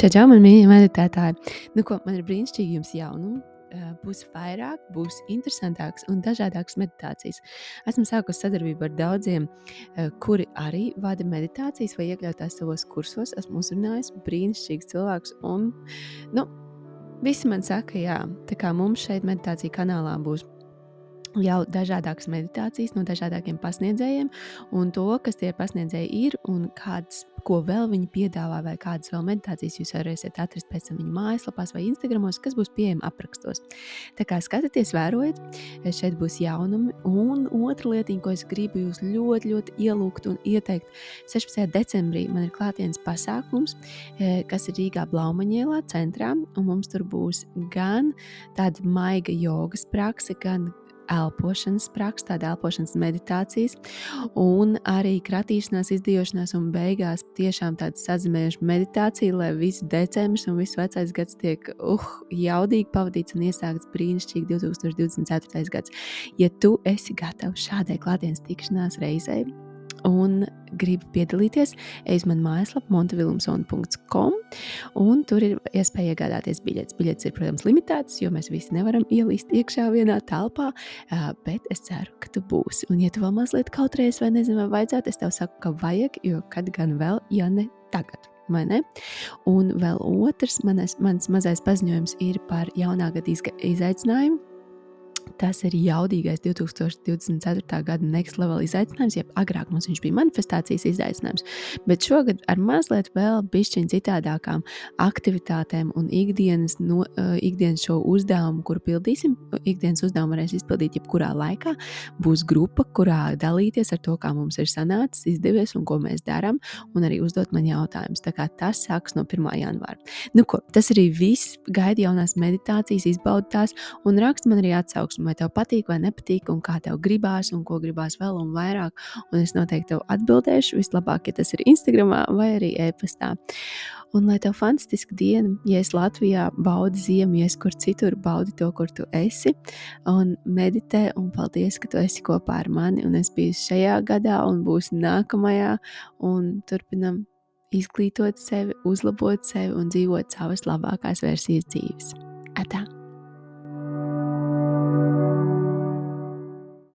Čau, čau, man mīļie meditētāji. Nu, ko, man ir brīnišķīgi jums jaunumi. Būs vairāk, būs interesantāks un dažādāks meditācijas. Esmu sākusi sadarbību ar daudziem, kuri arī vada meditācijas vai iekļautās savos kursos. Esmu uzrunājis brīnišķīgus cilvēkus, un nu, visi man saka, jā, tā kā mums šeit meditācija kanālā būs jau dažādākas meditācijas no dažādākiem pasniedzējiem, un to, kas tie pasniedzēji ir un kādas, ko vēl viņi piedāvā, vai kādas vēl meditācijas jūs varēsiet atrast pēc tam viņu mājaslapās vai Instagramos, kas būs pieejami aprakstos. Tā kā skatieties, vērojiet, šeit būs jaunumi. Un otra lietiņa, ko es gribu jūs ļoti, ļoti ielūgt un ieteikt, 16. decembrī man ir klātienes pasākums, e, kas ir Rīgā Blaumaņielā centrā, un mums tur būs gan tāda maiga jogas prakse, gan elpošanas praksa, tāda elpošanas meditācijas, un arī kratīšanās, izdzīvošanās, un beigās tiešām tāda sazināšanās meditācija, lai viss decembris un viss vecais gads tiek uh, jaudīgi pavadīts un iesākts brīnišķīgi 2024. gads. Ja tu esi gatavs šādai klātienes tikšanās reizei, un gribi piedalīties, ej uz manu mājaslapu montevilumsona.com un tur ir iespēja iegādāties biļetes. Biļetes ir, protams, limitētas, jo mēs visi nevaram ielīst iekšā vienā telpā, bet es ceru, ka tu būsi. Un, ja tu vēl mazliet kautrējies vai nezini, vai vajadzētu, es tev saku, ka vajag, jo kad gan vēl, ja ne tagad. Un vēl otrs manas, mans mazais paziņojums ir par jaunā gada izaicinājumu, Tas ir jaudīgais 2024. gada next level izaicinājums, jeb agrāk mums viņš bija manifestācijas izaicinājums, bet šogad ar mazliet vēl bišķiņ citādākām aktivitātēm un ikdienas, no, uh, ikdienas šo uzdevumu, kuru pildīsim. Ikdienas uzdevumu varēs izpildīt jebkurā laikā. Būs grupa, kurā dalīties ar to, kā mums ir sanācis, izdevies un ko mēs darām, un arī uzdot man jautājumus. Tā kā tas sāks no 1. janvāra. Nu, ko, tas arī viss. Gaidi jaunās meditācijas, izbaudi tās un raksti man arī atsauksmi vai tev patīk vai nepatīk, un kā tev gribās, un ko gribās vēl un vairāk. Un es noteikti tev atbildēšu. Vislabāk, ja tas ir Instagram vai arī e-pastā. Un lai tev fantastiska diena, ja esi Latvijā, baudi ziemu, ja esi kur citur, baudi to, kur tu esi. Un meditē, un paldies, ka tu esi kopā ar mani. Un es biju šajā gadā, un būšu nākamajā, un turpinam izglītot sevi, uzlabot sevi un dzīvot savas labākās versijas dzīves. Atā!